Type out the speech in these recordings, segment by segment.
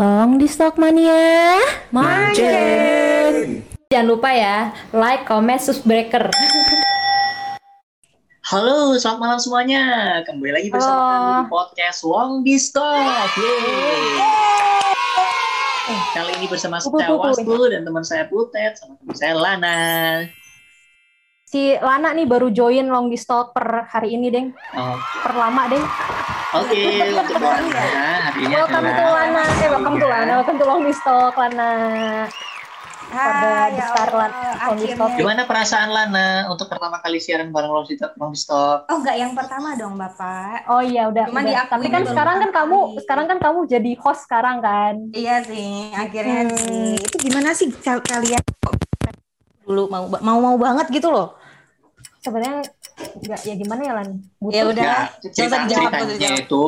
Long di Stock Mania. Mancing. Jangan lupa ya, like, comment, subscriber. Halo, selamat malam semuanya. Kembali lagi bersama Halo. kami di podcast Wong di Stock. Yeay. Kali ini bersama saya Wastu dan teman saya Putet sama teman saya Lana. Si Lana nih baru join Long di Stock per hari ini, Deng. Oh, Per lama, Deng. Oke, untuk Lana hari ini Welcome to Lana. Eh, welcome to Lana. Welcome to Long di Stock, Lana. Pada Hai, ya besar Allah, Lan- Long di Stock. akhirnya. Gimana perasaan Lana untuk pertama kali siaran bareng Long Stock? Oh enggak yang pertama dong Bapak. Oh iya udah. Cuma udah. Tapi kan sekarang kan kamu sekarang kan kamu jadi host sekarang kan. Iya sih, akhirnya Hmm. sih. Itu gimana sih kal- kalian dulu mau mau mau banget gitu loh. Sebenarnya enggak ya gimana ya Lan? Butuh Ya udah. Ya, Jangan cerita, dijawab, ceritanya itu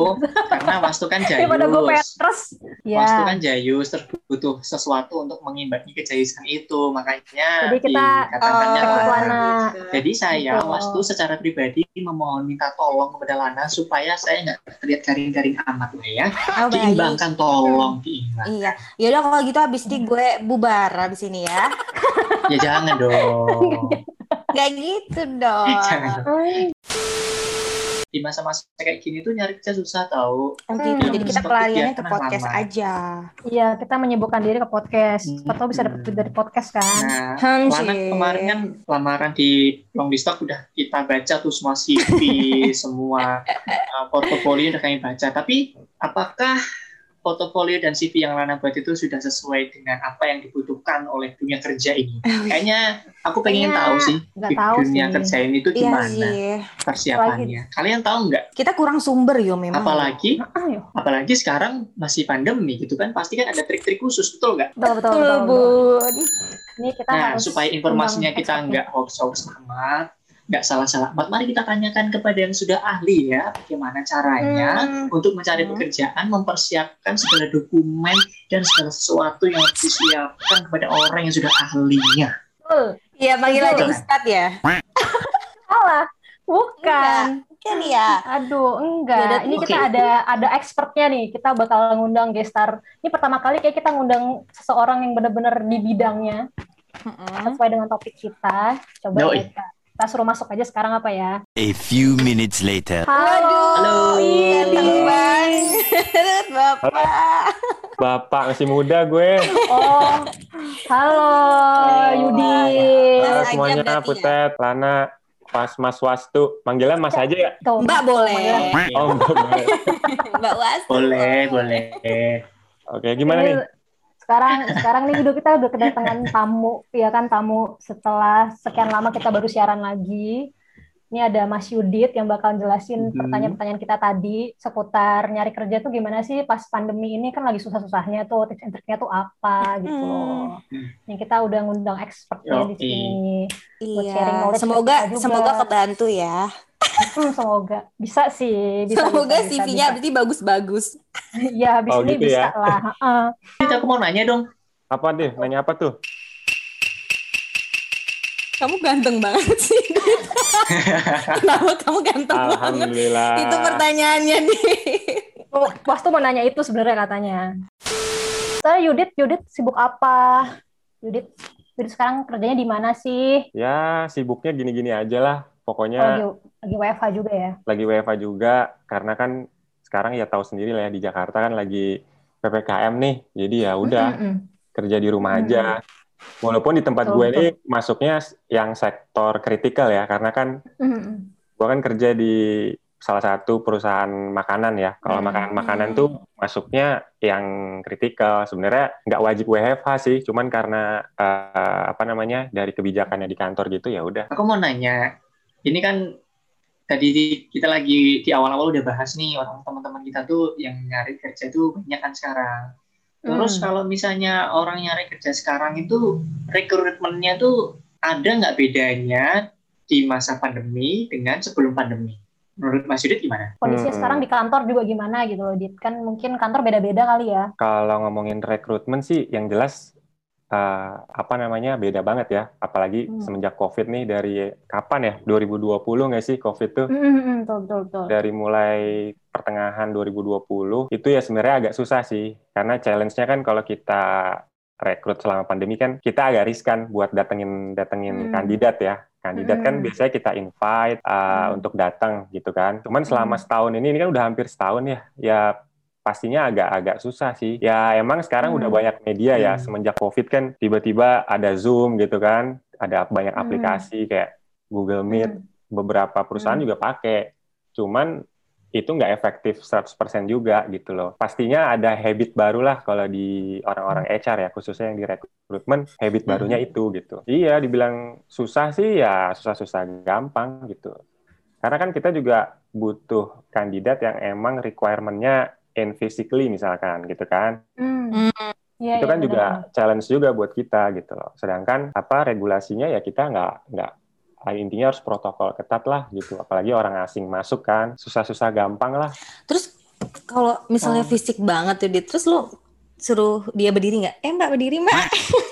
karena Wastu kan daripada gue jayus. Ya. Wastu kan jayus, terus butuh sesuatu untuk mengimbangi kejayusan itu. Makanya Jadi kita, dikatakannya eh, Lana. Lana. Jadi saya Betul. Wastu secara pribadi memohon minta tolong kepada Lana supaya saya nggak terlihat garing-garing amat lah ya. Oh. Diimbangkan tolong diimbang. Iya. Ya udah kalau gitu habis ini gue bubar habis ini ya. Ya jangan dong. Gak gitu dong. Jangan. Hmm, Di masa-masa kayak gini tuh nyari kerja susah tahu. Oh gitu. Hmm. Jadi kita pelariannya ke podcast lama. aja. Iya, kita menyibukkan diri ke podcast. Hmm. Tahu bisa dapat duit dari podcast kan. Nah, Hmm, kemarin kan lamaran di long stock udah kita baca tuh semua CV, semua uh, portofolio udah kami baca. Tapi apakah portofolio dan CV yang Lana buat itu sudah sesuai dengan apa yang dibutuhkan oleh dunia kerja ini? Kayaknya aku pengen Kayaknya tahu sih di tahu dunia sih. kerja ini tuh Iya gimana sih. persiapannya. Kalian tahu nggak? Kita kurang sumber yo memang. Apalagi apalagi sekarang masih pandemi gitu kan, pasti kan ada trik-trik khusus betul nggak? Betul, betul, Betul, betul, betul. Bun. Ini kita Nah, harus supaya informasinya kita nggak hoax-hoax amat, nggak salah-salah amat, mari kita tanyakan kepada yang sudah ahli ya, bagaimana caranya Hmm. untuk mencari Hmm. pekerjaan, mempersiapkan segala dokumen dan segala sesuatu yang disiapkan kepada orang yang sudah ahlinya. Betul. Iya panggil aja. Ustadz ya. Salah. Bukan. Kan ya. Aduh, enggak. Ini tuh. kita ada ada expertnya nih. Kita bakal ngundang gestar. Ini pertama kali kayak kita ngundang seseorang yang benar-benar di bidangnya Mm-mm. sesuai dengan topik kita. Coba kita, kita suruh masuk aja sekarang apa ya? A few minutes later. Halo. Halo. Ini. banget, Bapak. Bapak masih muda gue. Oh. Halo, Yudi. Mas Halo semuanya, ya? Putet, Lana, Pas Mas Wastu. Panggilan Mas aja ya? Tuh, Mbak boleh. Oh, Mbak boleh. Mbak Was. Boleh, boleh. Oke, gimana nih? Sekarang sekarang nih udah kita udah kedatangan tamu, ya kan tamu setelah sekian lama kita baru siaran lagi. Ini ada Mas Yudit yang bakal jelasin Mhm. pertanyaan-pertanyaan kita tadi seputar nyari kerja tuh gimana sih pas pandemi ini kan lagi susah-susahnya tuh tips and triknya tuh apa gitu loh. Hmm. Yang kita udah ngundang expertnya di Yoi. sini. Buat sharing Iya. knowledge Semoga semoga kebantu ya. Hmm, semoga bisa sih, bisa. semoga CV-nya bisa. berarti bagus-bagus. Iya, habis Oh, ini gitu bisa ya? lah. Heeh. Kita aku mau nanya dong, Apa tuh? Nanya apa tuh? Kamu ganteng banget sih. Kenapa kamu ganteng banget? Alhamdulillah. Itu pertanyaannya nih. Oh, Bos tuh mau nanya itu sebenarnya katanya. Saya Yudit, Yudit sibuk apa? Yudit, Yudit sekarang kerjanya di mana sih? Ya, sibuknya gini-gini aja lah. Oh, Pokoknya lagi, lagi WFH juga ya? lagi WFA juga. Karena kan sekarang ya tahu sendiri lah ya, di Jakarta kan lagi PPKM nih. Jadi ya udah, Mm-mm. kerja di rumah Hmm. aja. Walaupun di tempat Betul, gue ini masuknya yang sektor kritikal ya, karena kan Mm-mm. gue kan kerja di salah satu perusahaan makanan ya. Kalau Hmm. makanan-makanan tuh masuknya yang kritikal. Sebenarnya nggak wajib WFH sih, cuman karena eh, apa namanya dari kebijakannya di kantor gitu ya udah. aku mau nanya, ini kan tadi di- kita lagi di awal-awal udah bahas nih orang teman-teman kita tuh yang nyari kerja tuh banyak kan sekarang. Terus Hmm. kalau misalnya orang nyari kerja sekarang itu rekrutmennya tuh ada nggak bedanya di masa pandemi dengan sebelum pandemi? Menurut Mas Yudit gimana? Kondisinya Hmm. sekarang di kantor juga gimana gitu loh, Dit? Kan mungkin kantor beda-beda kali ya? Kalau ngomongin rekrutmen sih yang jelas eh, apa namanya beda banget ya. Apalagi Hmm. semenjak COVID nih dari kapan ya? 2020 nggak sih COVID tuh? Mm, mm, mm, betul, betul, betul. Dari mulai pertengahan 2020 itu ya sebenarnya agak susah sih. Karena challenge-nya kan kalau kita rekrut selama pandemi kan kita agak riskan buat datengin datengin Hmm. kandidat ya. Kandidat kan Hmm. biasanya kita invite uh, Hmm. untuk datang gitu kan. Cuman selama Hmm. setahun ini ini kan udah hampir setahun ya. Ya pastinya agak-agak susah sih. Ya emang sekarang Hmm. udah banyak media ya. Hmm. Semenjak COVID kan tiba-tiba ada Zoom gitu kan. Ada banyak Hmm. aplikasi kayak Google Meet. Mm. Beberapa perusahaan Hmm. juga pakai. Cuman itu nggak efektif 100% juga gitu loh. Pastinya ada habit baru lah kalau di orang-orang HR ya, khususnya yang di rekrutmen, habit barunya itu gitu. Iya, dibilang susah sih ya susah-susah gampang gitu. Karena kan kita juga butuh kandidat yang emang requirement-nya in physically misalkan gitu kan. Mm. Iya, itu iya, kan benar, juga challenge juga buat kita gitu loh. Sedangkan apa regulasinya ya kita nggak nggak ah, intinya harus protokol ketat lah gitu. Apalagi orang asing masuk kan susah-susah gampang lah. Terus kalau misalnya Oh. fisik banget tuh, Dit, terus lu suruh dia berdiri nggak? Eh mbak berdiri mbak.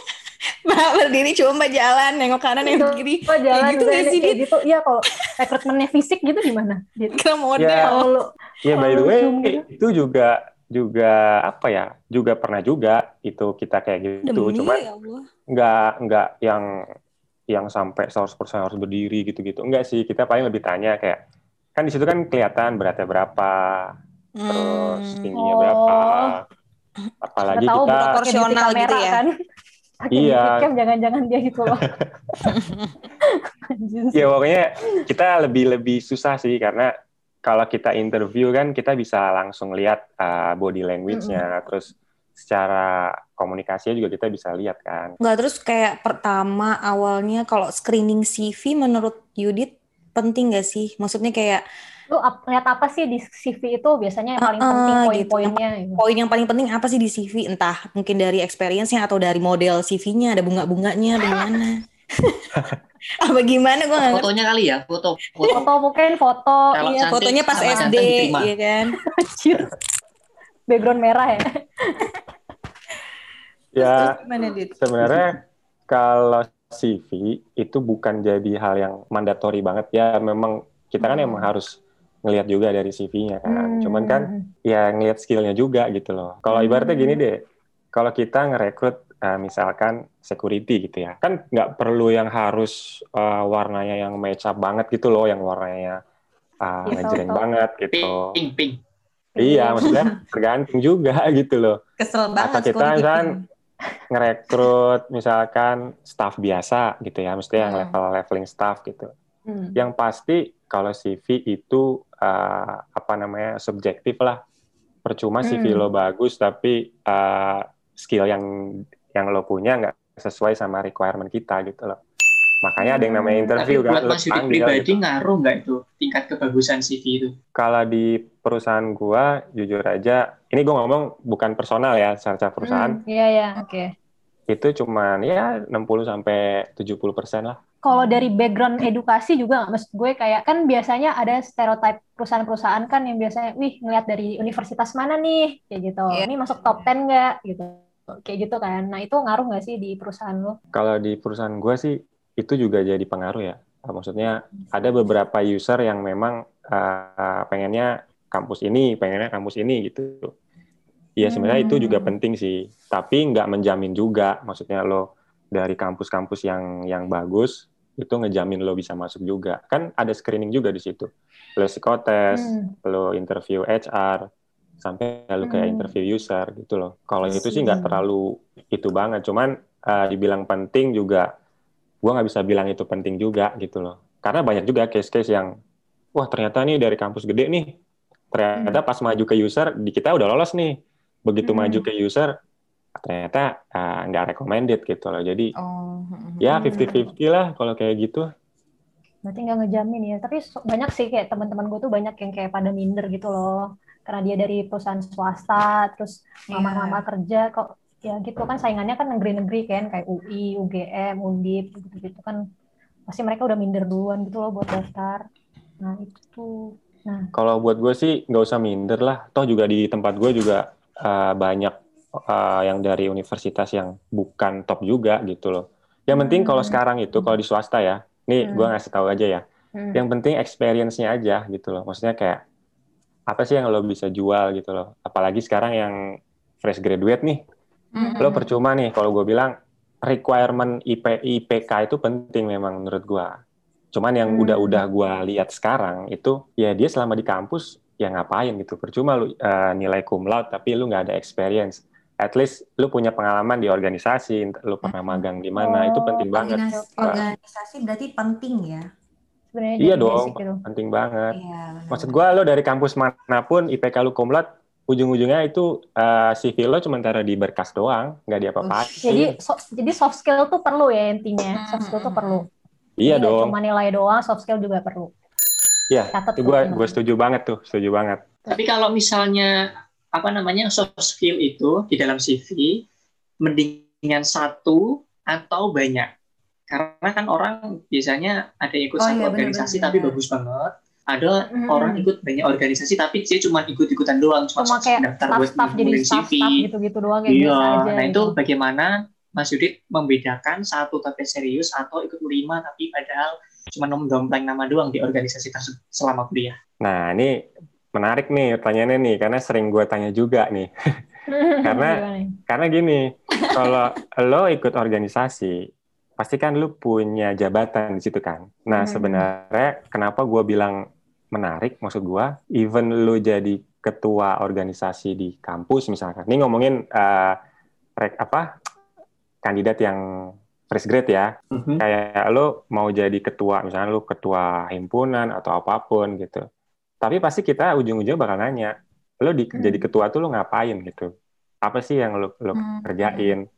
mbak berdiri coba mbak jalan, nengok kanan, nengok kiri. Oh, jalan Kayak gitu nggak sih, gitu. Iya, kalau rekrutmennya fisik gitu gimana? Ke model. Ya. Ya by the way gitu. itu juga juga apa ya? Juga pernah juga itu kita kayak gitu. Demi Cuman ya Allah. nggak nggak yang yang sampai 100% harus berdiri gitu-gitu. Enggak sih, kita paling lebih tanya kayak kan di situ kan kelihatan beratnya berapa, terus Hmm. tingginya Oh. berapa. Apalagi tahu kita pakai Proporsional gitu ya? kan. Pakai Iya. cam jangan-jangan dia gitu loh. Anjir. ya pokoknya kita lebih lebih susah sih karena kalau kita interview kan kita bisa langsung lihat uh, body language-nya, terus secara komunikasinya juga kita bisa lihat kan. Nggak terus kayak pertama awalnya kalau screening CV menurut Yudit penting nggak sih? Maksudnya kayak Lu ap- lihat apa sih di CV itu biasanya yang paling Uh-uh, penting gitu. poin-poinnya gitu. poin yang paling penting apa sih di CV? Entah mungkin dari experience-nya atau dari model CV-nya, ada bunga-bunganya, ada gimana? apa gimana gue nggak. Fotonya kali ya, foto. foto. Foto mungkin foto Kalau Iya, cantik fotonya pas SD, iya kan? Background merah ya. Ya sebenarnya kalau CV itu bukan jadi hal yang mandatori banget ya. Memang kita kan Hmm. emang harus ngelihat juga dari CV-nya kan. Hmm. Cuman kan ya ngelihat skillnya juga gitu loh. Kalau Hmm. ibaratnya gini deh, kalau kita ngerekrut eh, misalkan security gitu ya, kan nggak perlu yang harus eh, warnanya yang match up banget gitu loh, yang warnanya uh, Iya, ngejreng tahu-tahu. banget gitu. pink, pink. Iya, maksudnya tergantung juga gitu loh. Kesel Atau banget kita security. kan ngerekrut misalkan staff biasa gitu ya, mesti yang Hmm. level leveling staff gitu. Hmm. Yang pasti kalau CV itu uh, apa namanya subjektif lah. Percuma CV Hmm. lo bagus tapi uh, skill yang yang lo punya nggak sesuai sama requirement kita gitu loh. Makanya ada yang namanya Hmm. interview Tapi kan, buat lo Mas Yudi pribadi gitu. ngaruh nggak itu tingkat kebagusan CV itu? Kalau di perusahaan gua jujur aja, ini gua ngomong bukan personal ya, secara perusahaan Hmm, Iya ya, oke. itu cuman ya 60 sampai 70 persen lah. Kalau dari background edukasi juga nggak, maksud gue kayak kan biasanya ada stereotip perusahaan-perusahaan kan yang biasanya, wih ngeliat dari universitas mana nih, kayak gitu. Iya. Ini masuk top 10 nggak, gitu. Kayak gitu kan. Nah itu ngaruh nggak sih di perusahaan lo? Kalau di perusahaan gua sih itu juga jadi pengaruh ya. Uh, Maksudnya ada beberapa user yang memang uh, pengennya kampus ini, pengennya kampus ini gitu. Ya sebenarnya itu juga Hmm. penting sih, tapi nggak menjamin juga. Maksudnya lo dari kampus-kampus yang yang bagus itu ngejamin lo bisa masuk juga. Kan ada screening juga di situ. Lo psikotes, Hmm. lo interview HR, sampai lo kayak Hmm. interview user gitu loh. Kalau itu sih see. nggak terlalu itu banget. Cuman uh, dibilang penting juga, gua nggak bisa bilang itu penting juga gitu loh. Karena banyak juga case-case yang, wah ternyata nih dari kampus gede nih, ternyata pas maju ke user, di kita udah lolos nih. Begitu Hmm. maju ke user, ternyata uh, nggak recommended gitu loh. Jadi Oh, hmm. ya Hmm. 50-50 lah kalau kayak gitu. Berarti nggak ngejamin ya. Tapi so- banyak sih kayak teman-teman gue tuh banyak yang kayak pada minder gitu loh. Karena dia dari perusahaan swasta, terus Iya. mama-mama kerja kok ya gitu kan saingannya kan negeri-negeri kan kayak UI, UGM, Undip gitu-gitu kan pasti mereka udah minder duluan gitu loh buat daftar. Nah itu. Nah Kalau buat gue sih nggak usah minder lah. Toh juga di tempat gue juga uh, banyak uh, yang dari universitas yang bukan top juga gitu loh. Yang penting kalau Hmm. sekarang itu kalau di swasta ya, nih Hmm. gua ngasih tahu aja ya. Hmm. Yang penting experience-nya aja gitu loh. Maksudnya kayak apa sih yang lo bisa jual gitu loh. Apalagi sekarang yang fresh graduate nih, lo percuma nih kalau gue bilang requirement IP IPK itu penting memang menurut gue. Cuman yang Hmm. udah-udah gue lihat sekarang itu ya dia selama di kampus ya ngapain gitu. Percuma lu eh, nilai cum laude tapi lu nggak ada experience. At least lu punya pengalaman di organisasi, lu pernah magang di mana, itu Oh, penting banget. Organis- organisasi berarti penting ya. Sebenarnya Iya dong, gitu. penting banget. Iya. benar. Maksud gue lo dari kampus mana pun IPK lu laude, ujung-ujungnya itu eh, CV lo cuma taruh di berkas doang, nggak diapa-apain. Jadi so- jadi soft skill tuh perlu ya intinya. Soft skill tuh perlu. Iya Jadi nggak dong. Cuma nilai doang, soft skill juga perlu. Iya, itu gue setuju banget tuh, setuju banget. Tapi kalau misalnya apa namanya soft skill itu di dalam CV mendingan satu atau banyak. Karena kan orang biasanya ada yang ikut Oh satu iya, organisasi benar-benar. tapi bagus banget. Ada Hmm. orang ikut banyak organisasi tapi dia cuma ikut-ikutan doang, cuma, Cuma kayak daftar buat staff-staff jadi staff-staff gitu-gitu doang kayak Iya, aja. nah itu gitu. bagaimana Mas Yudit membedakan satu tapi serius atau ikut lima tapi padahal cuma nompleng nama doang di organisasi tersebut selama kuliah. Nah, ini menarik nih pertanyaannya nih, karena sering gue tanya juga nih. Karena-? Karena gini, kalau lo ikut organisasi, pasti kan lo punya jabatan di situ kan. Nah, Hmm. sebenarnya kenapa gue bilang menarik, maksud gue, even lo jadi ketua organisasi di kampus misalkan. Ini ngomongin eh, rek apa kandidat yang fresh grade ya. kayak lo mau jadi ketua misalnya lo ketua himpunan atau apa pun gitu tapi pasti kita ujung-ujungnya bakal nanya lo di, Hmm. jadi ketua tuh lo ngapain gitu apa sih yang lo lo Hmm. kerjain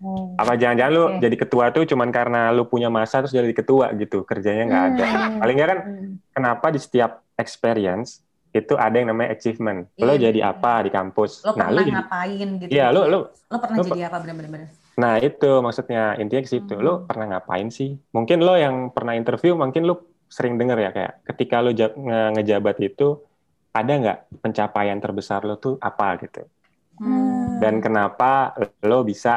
Oh. apa jangan-jangan lo Oke. jadi ketua tuh cuman karena lo punya masa terus jadi ketua gitu kerjanya nggak ada Hmm. paling nggak kan Hmm. kenapa di setiap experience itu ada yang namanya achievement lo Iya. jadi apa di kampus Lo nah pernah lo jadi ngapain gitu? iya lo lo Lo pernah lo jadi apa bener-bener? Nah itu maksudnya intinya ke situ. Hmm. Lo pernah ngapain sih? Mungkin lo yang pernah interview, mungkin lo sering denger ya kayak ketika lo ja- nge- ngejabat itu ada nggak pencapaian terbesar lo tuh apa gitu? Hmm. Dan kenapa lo bisa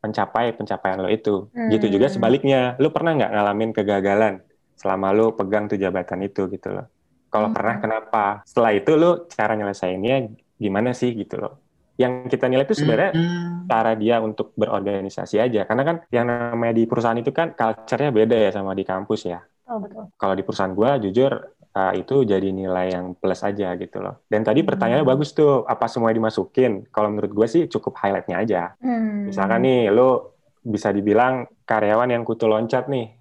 mencapai pencapaian lo itu? Hmm. Gitu juga sebaliknya, lo pernah nggak ngalamin kegagalan selama lo pegang tuh jabatan itu gitu loh? Kalau Hmm. pernah kenapa? Setelah itu lo cara nyelesainnya gimana sih gitu loh? Yang kita nilai itu sebenarnya Hmm. cara dia untuk berorganisasi aja. Karena kan yang namanya di perusahaan itu kan culture-nya beda ya sama di kampus ya. Oh, betul. Kalau di perusahaan gua jujur uh, itu jadi nilai yang plus aja gitu loh. Dan tadi pertanyaannya Hmm. bagus tuh, apa semua dimasukin? Kalau menurut gua sih cukup highlight-nya aja. Hmm. Misalkan nih, lo bisa dibilang karyawan yang kutu loncat nih.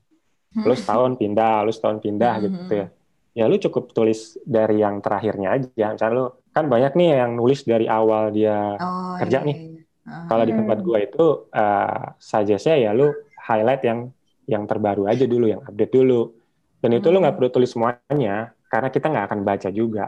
Lo setahun pindah, lo setahun pindah Hmm. gitu ya. Ya lu cukup tulis dari yang terakhirnya aja. Misalnya lo kan banyak nih yang nulis dari awal dia Oh, kerja iya, nih. iya. Ah. kalau di Hmm. tempat gua itu uh, suggest-nya ya lu highlight yang yang terbaru aja dulu, yang update dulu. Dan itu lu Hmm. nggak perlu tulis semuanya karena kita nggak akan baca juga.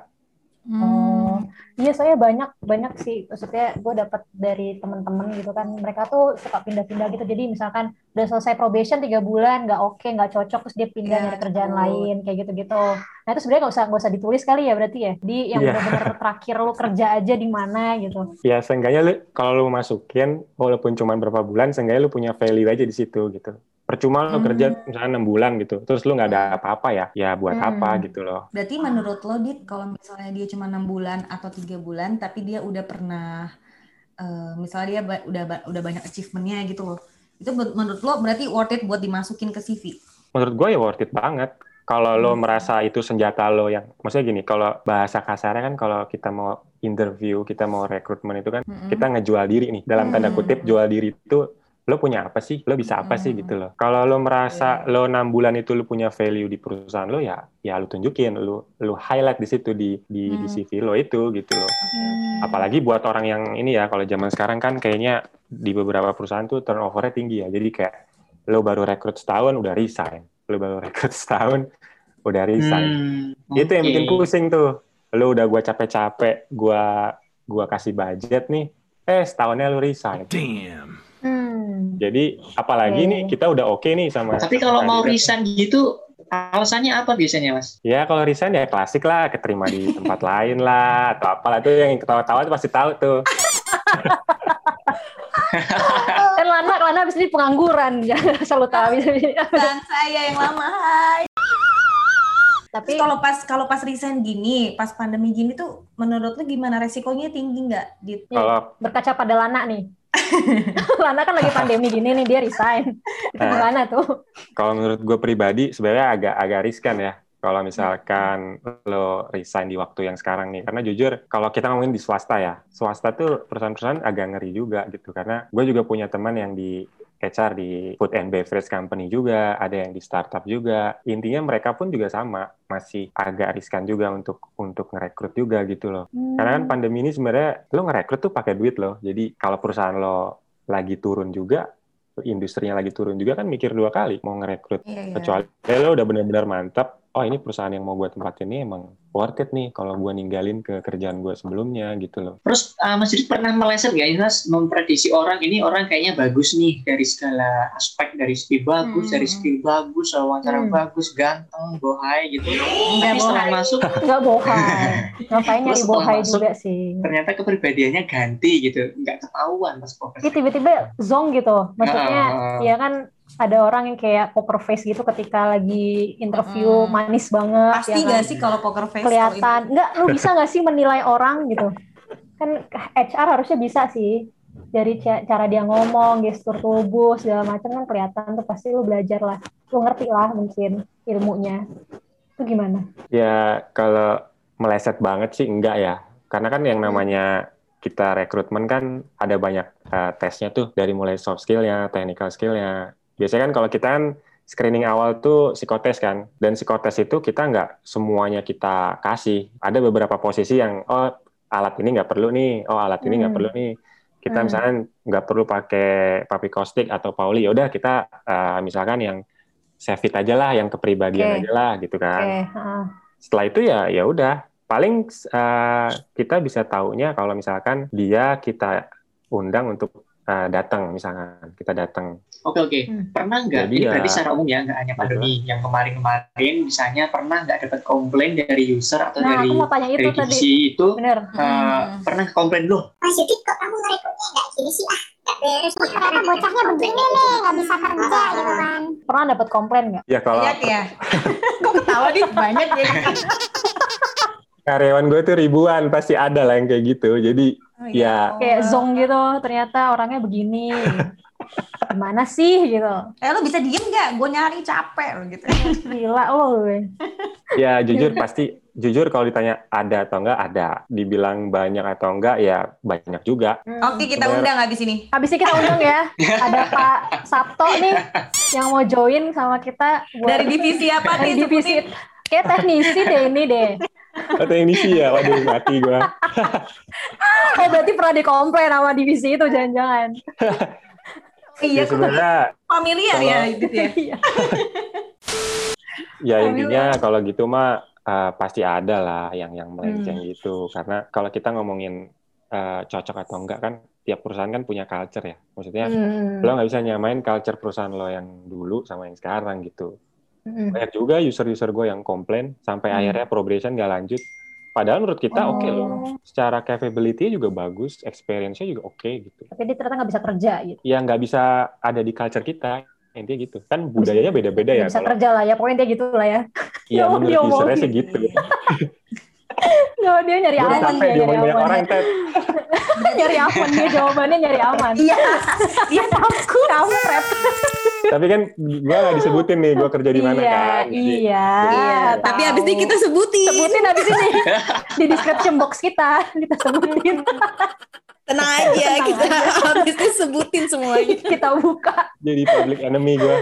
Oh, Hmm. iya saya banyak banyak sih. Maksudnya gue dapat dari teman-teman gitu kan. Mereka tuh suka pindah-pindah gitu. Jadi misalkan udah selesai probation tiga bulan nggak oke nggak cocok terus dia pindah nyari kerjaan betul. lain kayak gitu-gitu. Nah itu sebenarnya nggak usah nggak usah ditulis kali ya berarti ya. Di yang Iya. benar-benar terakhir lu kerja aja di mana gitu. Ya seenggaknya lu kalau lu masukin walaupun cuma berapa bulan, seenggaknya lu punya value aja di situ gitu. Percuma lu Hmm. kerja misalnya enam bulan gitu, terus lu nggak ada apa-apa ya, ya buat Hmm. apa gitu loh. Berarti menurut lo, Dit, kalau misalnya dia cuma enam bulan atau tiga bulan, tapi dia udah pernah, eh, misalnya dia ba- udah ba- udah banyak achievement-nya gitu loh, itu men- menurut lo berarti worth it buat dimasukin ke CV? Menurut gue ya worth it banget. Kalau lo Hmm. merasa itu senjata lo yang, maksudnya gini, kalau bahasa kasarnya kan kalau kita mau interview, kita mau rekrutmen itu kan Mm-mm. kita ngejual diri nih dalam tanda Hmm. kutip jual diri itu lo punya apa sih? Lo bisa apa sih? Hmm. gitu loh. Kalau lo merasa Iya. lo enam bulan itu lo punya value di perusahaan lo ya ya lo tunjukin lo lo highlight di situ di di, di Hmm. CV lo itu gitu loh. Apalagi buat orang yang ini ya kalau zaman sekarang kan kayaknya di beberapa perusahaan tuh turnovernya tinggi ya. Jadi kayak lo baru rekrut setahun udah resign. Lo baru rekrut setahun udah resign. Hmm, itu yang bikin pusing tuh. Lo udah gua capek-capek gua gua kasih budget nih eh setahunnya lo resign. Damn. Hmm. jadi apalagi Oke. nih kita udah oke nih sama Tapi kalau mau kandidat. resign gitu, alasannya apa biasanya, Mas? ya kalau resign ya klasik lah keterima di tempat lain lah atau apalah tuh yang ketawa-tawa pasti tahu tuh kan Lana Lana abis ini pengangguran jangan selalu tahu abis ini. Dan saya yang lama, hai. tapi kalau pas kalau pas resign gini, pas pandemi gini tuh menurut lu gimana resikonya tinggi nggak? Kalau berkaca pada Lana nih Lana kan lagi pandemi gini nih dia resign. Itu Nah. gimana tuh? kalau menurut gue pribadi sebenarnya agak agak riskan ya kalau misalkan lo resign di waktu yang sekarang nih. Karena jujur kalau kita ngomongin di swasta ya swasta tuh perusahaan-perusahaan agak ngeri juga gitu. Karena gue juga punya teman yang di HR di food and beverage company juga, ada yang di startup juga. Intinya mereka pun juga sama, masih agak riskan juga untuk untuk ngerekrut juga gitu loh. Karena kan pandemi ini sebenarnya lo ngerekrut tuh pakai duit loh. Jadi kalau perusahaan lo lagi turun juga, industrinya lagi turun juga kan mikir dua kali mau ngerekrut. Iya, iya. Kecuali lo udah benar-benar mantap, oh ini perusahaan yang mau gue tempatin ini emang worth it nih kalau gue ninggalin ke kerjaan gue sebelumnya gitu loh. Terus uh, Mas Didi pernah meleset nggak ini Mas memprediksi orang ini orang kayaknya bagus nih dari segala aspek dari segi bagus, Hmm. dari skill bagus, wawancara Hmm. bagus, ganteng, bohai gitu. Enggak Tapi setelah bohai. masuk nggak bohai ngapain nyari bohai masuk, juga sih ternyata kepribadiannya ganti gitu, nggak ketahuan pas profesi. tiba-tiba zong gitu maksudnya Nah. ya kan ada orang yang kayak poker face gitu ketika lagi interview Mm-mm. manis banget Pasti ya kan? nggak sih kalau poker face? kelihatan nggak lu bisa nggak sih menilai orang gitu kan HR harusnya bisa sih dari ca- cara dia ngomong gestur tubuh segala macam kan kelihatan tuh pasti lu belajar lah lu ngerti lah mungkin ilmunya itu gimana Ya kalau meleset banget sih enggak ya. Karena kan yang namanya kita rekrutmen kan ada banyak uh, tesnya tuh dari mulai soft skill-nya, technical skill-nya. Biasanya kan kalau kita kan screening awal tuh psikotes kan. Dan psikotes itu kita nggak semuanya kita kasih. Ada beberapa posisi yang oh alat ini nggak perlu nih, oh alat ini nggak Hmm. perlu nih. Kita Hmm. misalkan nggak perlu pakai papi kostik atau pauli, ya udah kita uh, misalkan yang Sevit aja lah, yang kepribadian Oke. aja lah gitu kan oke heeh. setelah itu ya ya udah paling uh, kita bisa taunya kalau misalkan dia kita undang untuk uh, datang misalkan kita datang Oke oke, Hmm. pernah nggak? Jadi Ini ya- berarti secara umum ya, nggak hanya pandemi. Yang kemarin-kemarin, misalnya pernah nggak dapat komplain dari user atau nah dari aku mau tanya itu dari tadi divisi itu bener uh, Hmm. pernah komplain loh Mas Yudit kok kamu ngerekrutnya nggak gini sih ah nggak beres nih ternyata bocahnya begini nih nggak bisa kerja gitu kan pernah dapat komplain nggak ya kalau Banyak ya. Kok ketawa dit banyak ya. karyawan gue tuh ribuan pasti ada lah yang kayak gitu jadi Ya. kayak zong gitu ternyata orangnya begini gimana sih gitu Eh lu bisa diem nggak? Gue nyari capek lo gitu. gila lo ya jujur pasti jujur kalau ditanya ada atau enggak ada dibilang banyak atau enggak ya banyak juga Oke kita Bener. undang habis ini. habis ini kita undang ya ada Pak Sabto nih yang mau join sama kita buat Dari divisi apa dari nih? divisi kayak teknisi deh ini deh atau yang isi ya waduh mati gue oh berarti pernah dikomplain sama divisi itu jangan-jangan Iya, ya sebenarnya familiar ya Kalau- gitu ya. Iya. Ya intinya kalau gitu mah uh, pasti ada lah yang yang melenceng Hmm. gitu. Karena kalau kita ngomongin uh, cocok atau enggak kan tiap perusahaan kan punya culture ya. Maksudnya Hmm. lo nggak bisa nyamain culture perusahaan lo yang dulu sama yang sekarang gitu. Hmm. Banyak juga user-user gue yang komplain sampai Hmm. akhirnya probation nggak lanjut. Padahal menurut kita oke loh, Oh. secara capability juga bagus, experience-nya juga oke gitu. tapi dia ternyata nggak bisa kerja gitu Ya nggak bisa ada di culture kita, intinya gitu. Kan budayanya beda-beda ya. Bisa Kalau kerja lah ya pokoknya dia gitu lah ya ya Ya, menurut usernya mau no, dia nyari Gue aman capek dia nyari aman orang, Ted. nyari aman dia jawabannya nyari aman Iya. Dia takut. kampret Tapi kan gue nggak disebutin nih gue kerja di mana iya kan. Jadi, iya Iya, tapi abis ini kita sebutin. sebutin abis ini di description box kita kita sebutin Tenang aja, Tenang kita abis ini sebutin semuanya. kita buka jadi public enemy gue.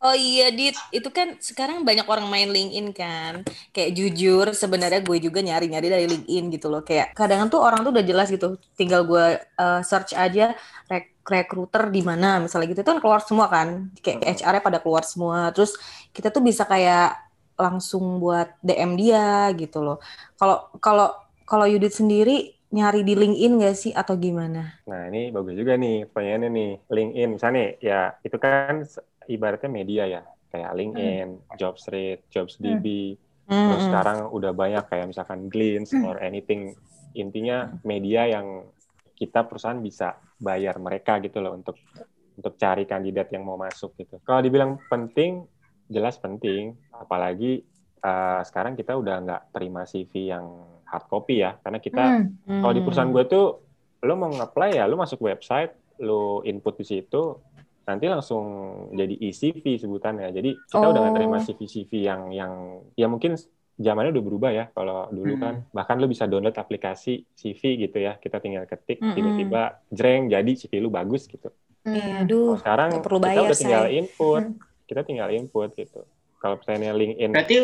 Oh iya, Dit. Itu kan sekarang banyak orang main LinkedIn kan. Kayak jujur, sebenarnya gue juga nyari-nyari dari LinkedIn gitu loh. Kayak kadang tuh orang tuh udah jelas gitu. Tinggal gue uh, search aja rek recruiter di mana misalnya gitu. Itu kan keluar semua kan. Kayak HR-nya pada keluar semua. Terus kita tuh bisa kayak langsung buat DM dia gitu loh. Kalau kalau kalau Yudit sendiri nyari di LinkedIn gak sih atau gimana? Nah ini bagus juga nih pertanyaannya nih. LinkedIn misalnya nih, ya itu kan ibaratnya media ya. Kayak LinkedIn, Jobstreet, JobsDB. Terus Hmm. sekarang udah banyak kayak misalkan Glints or anything. Intinya media yang kita perusahaan bisa bayar mereka gitu loh untuk untuk cari kandidat yang mau masuk gitu. Kalau dibilang penting, jelas penting. Apalagi uh, sekarang kita udah nggak terima CV yang hard copy ya, karena kita Hmm. kalau di perusahaan gue tuh lo mau nge-apply ya, lo masuk website, lo input di situ, nanti langsung jadi e-CV sebutannya. Jadi kita udah nggak terima Oh. CV-CV yang yang ya mungkin zamannya udah berubah ya. Kalau dulu Hmm. kan bahkan lo bisa download aplikasi CV gitu ya. Kita tinggal ketik, Mm-mm. tiba-tiba jreng jadi CV lu bagus gitu. Iya, Hmm. aduh. Kalau sekarang perlu kita bayar, udah tinggal say. input, Hmm. kita tinggal input gitu. Kalau misalnya LinkedIn, Berarti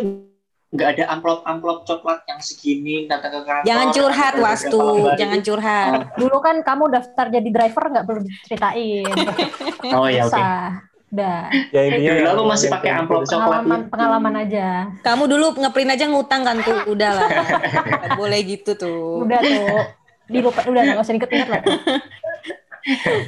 nggak ada amplop-amplop coklat yang segini datang ke kantor. Jangan curhat, Wastu. Jangan curhat. Dulu kan kamu daftar jadi driver nggak perlu ceritain. Oh ya oke. Usah. Udah. ya intinya Dulu aku masih pakai amplop coklat. Pengalaman pengalaman aja. Kamu dulu ngeprint aja ngutang kan tuh. Udah lah. Boleh gitu tuh. Udah tuh. Dilupa udah nggak usah diinget-inget lah.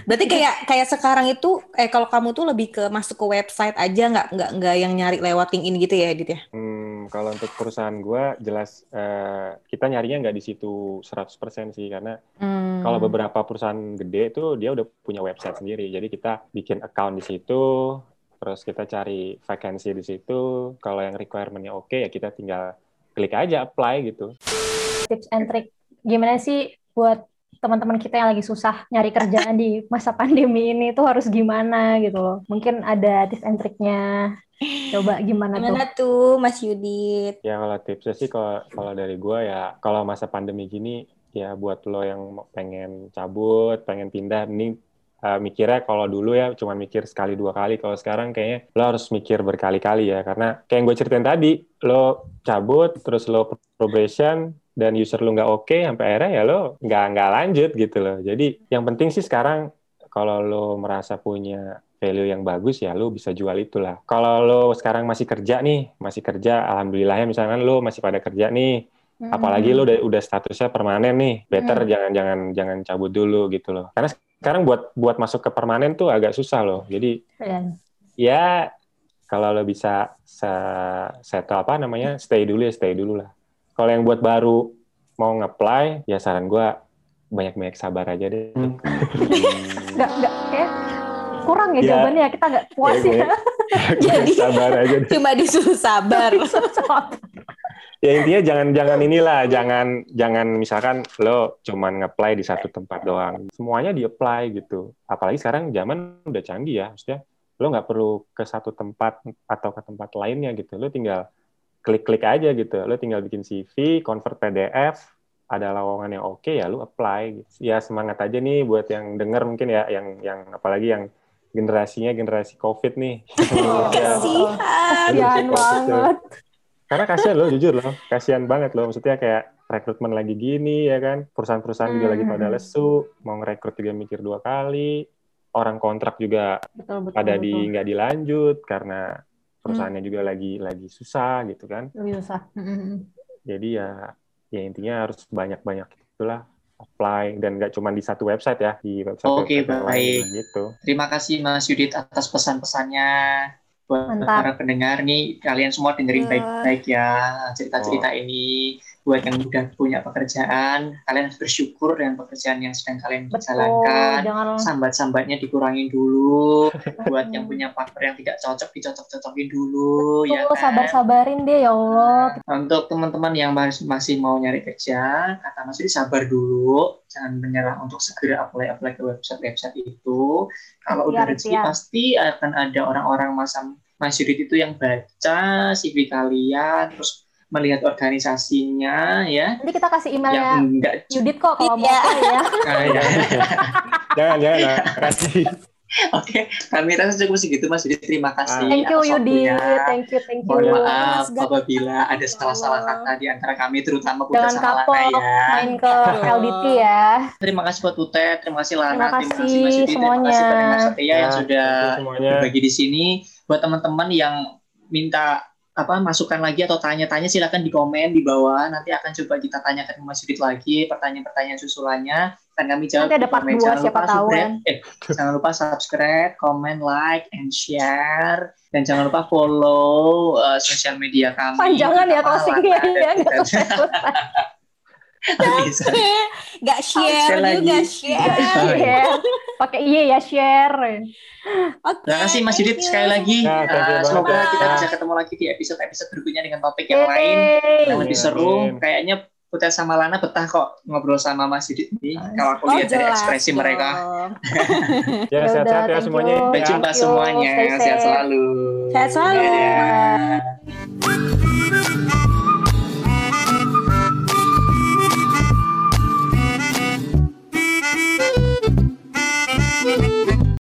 Berarti kayak kayak sekarang itu eh kalau kamu tuh lebih ke masuk ke website aja nggak nggak nggak yang nyari lewat LinkedIn gitu ya, Dit ya? Hmm, kalau untuk perusahaan gua jelas eh, kita nyarinya nggak di situ 100% sih karena Hmm. kalau beberapa perusahaan gede itu dia udah punya website sendiri. Jadi kita bikin account di situ, terus kita cari vacancy di situ. Kalau yang requirement-nya oke ya kita tinggal klik aja apply gitu. Tips and trick gimana sih buat teman-teman kita yang lagi susah nyari kerjaan di masa pandemi ini tuh harus gimana gitu loh. Mungkin ada tips and triknya. Coba gimana, tuh? Gimana tuh, Mas Yudit? Ya kalau tipsnya sih kalau kalau dari gua ya kalau masa pandemi gini ya buat lo yang mau- pengen cabut, pengen pindah, mending uh, mikirnya kalau dulu ya cuma mikir sekali dua kali. Kalau sekarang kayaknya lo harus mikir berkali-kali ya karena kayak yang gue ceritain tadi, lo cabut terus lo probation dan user lo nggak oke sampai akhirnya ya lo nggak nggak lanjut gitu loh. Jadi yang penting sih sekarang kalau lo merasa punya value yang bagus ya lo bisa jual itulah. Kalau lo sekarang masih kerja nih, masih kerja, alhamdulillahnya misalkan lo masih pada kerja nih, Hmm. apalagi lo udah udah statusnya permanen nih, better Hmm. jangan jangan jangan cabut dulu gitu loh. Karena sekarang buat buat masuk ke permanen tuh agak susah loh. Jadi Iya. ya kalau lo bisa se- settle apa namanya stay dulu ya stay dulu lah. Kalau yang buat baru mau nge-apply ya saran gua banyak-banyak sabar aja deh. Nggak, nggak, kayak kurang ya Ya. jawabannya kita nggak puas Kayak ya. Jadi sabar aja deh. cuma disuruh sabar. ya intinya jangan jangan inilah jangan jangan misalkan lo cuman nge-apply di satu tempat doang semuanya di apply gitu apalagi sekarang zaman udah canggih ya maksudnya lo nggak perlu ke satu tempat atau ke tempat lainnya gitu lo tinggal klik-klik aja gitu lo tinggal bikin CV convert PDF ada lowongan yang oke ya lo apply gitu. ya semangat aja nih buat yang denger mungkin ya yang yang apalagi yang generasinya generasi covid nih Kasihan. Kasihan banget. karena kasihan loh jujur loh kasihan banget loh maksudnya kayak rekrutmen lagi gini ya kan perusahaan-perusahaan juga lagi pada Hmm. lesu mau ngerekrut juga mikir dua kali orang kontrak juga Betul, betul, pada betul. di nggak dilanjut karena perusahaannya juga lagi lagi susah gitu kan Lebih susah. Mm-mm. jadi ya ya intinya harus banyak-banyak itulah apply dan nggak cuma di satu website ya di website Oke, website yang baik. lain gitu Terima kasih Mas Yudit atas pesan-pesannya buat Mantap. para pendengar nih kalian semua dengerin Ya. baik-baik ya cerita-cerita ini buat yang udah punya pekerjaan kalian harus bersyukur dengan pekerjaan yang sedang kalian Betul, jalankan jangan sambat-sambatnya dikurangin dulu buat yang punya partner yang tidak cocok dicocok-cocokin dulu ya Betul, kan? sabar-sabarin deh ya Allah. Untuk teman-teman yang masih masih mau nyari kerja, kata Mas Yudi sabar dulu, jangan menyerah untuk segera apply-apply ke website-website itu. Kalau udah Ikhtiar, rezeki pasti akan ada orang-orang masa Mas Yudi itu yang baca CV kalian, terus melihat organisasinya ya, Nanti kita kasih yang emailnya enggak Yudit kok kalau mau Iya. apply ya. Ya. jangan jangan nah, kasih Oke, kami rasa cukup segitu Mas Yudi. Terima kasih. Thank you waktunya. thank you, thank you. Mohon maaf apabila ada salah-salah kata di antara kami, terutama Putra Jangan sama kapok, ya. main ke. LDT ya. Terima kasih buat Utet, terima kasih Lana, Terima terima kasih kasih Mas Yudi, terima semuanya. kasih pendengar setia yang Ya, sudah thank you semuanya berbagi di sini. Buat teman-teman yang minta apa masukan lagi atau tanya-tanya silakan di komen di bawah. Nanti akan coba kita tanyakan ke Mas Yudit lagi pertanyaan-pertanyaan susulannya dan kami jawab Nanti ada part komen. Jangan siapa lupa tahu subscribe, kan. eh, jangan lupa subscribe, comment, like, and share. Dan jangan lupa follow uh, sosial media kami. Panjangan ya closingnya ya, Gak share Share lagi. juga share. share pakai iya ya share Oke. Terima kasih Mas Yudit sekali lagi. Eh, banget, semoga kita bisa ketemu lagi di episode-episode berikutnya dengan topik yang lain Yeay. yang lebih seru. amin. Kayaknya Putet sama Lana betah kok ngobrol sama Mas Yudit ini. Kalau aku Oh, lihat dari jelas ekspresi mereka. dong. Ya, Ya sehat-sehat ya semuanya. you. Sampai jumpa semuanya. Stay Sehat selalu. Sehat selalu. Dadah.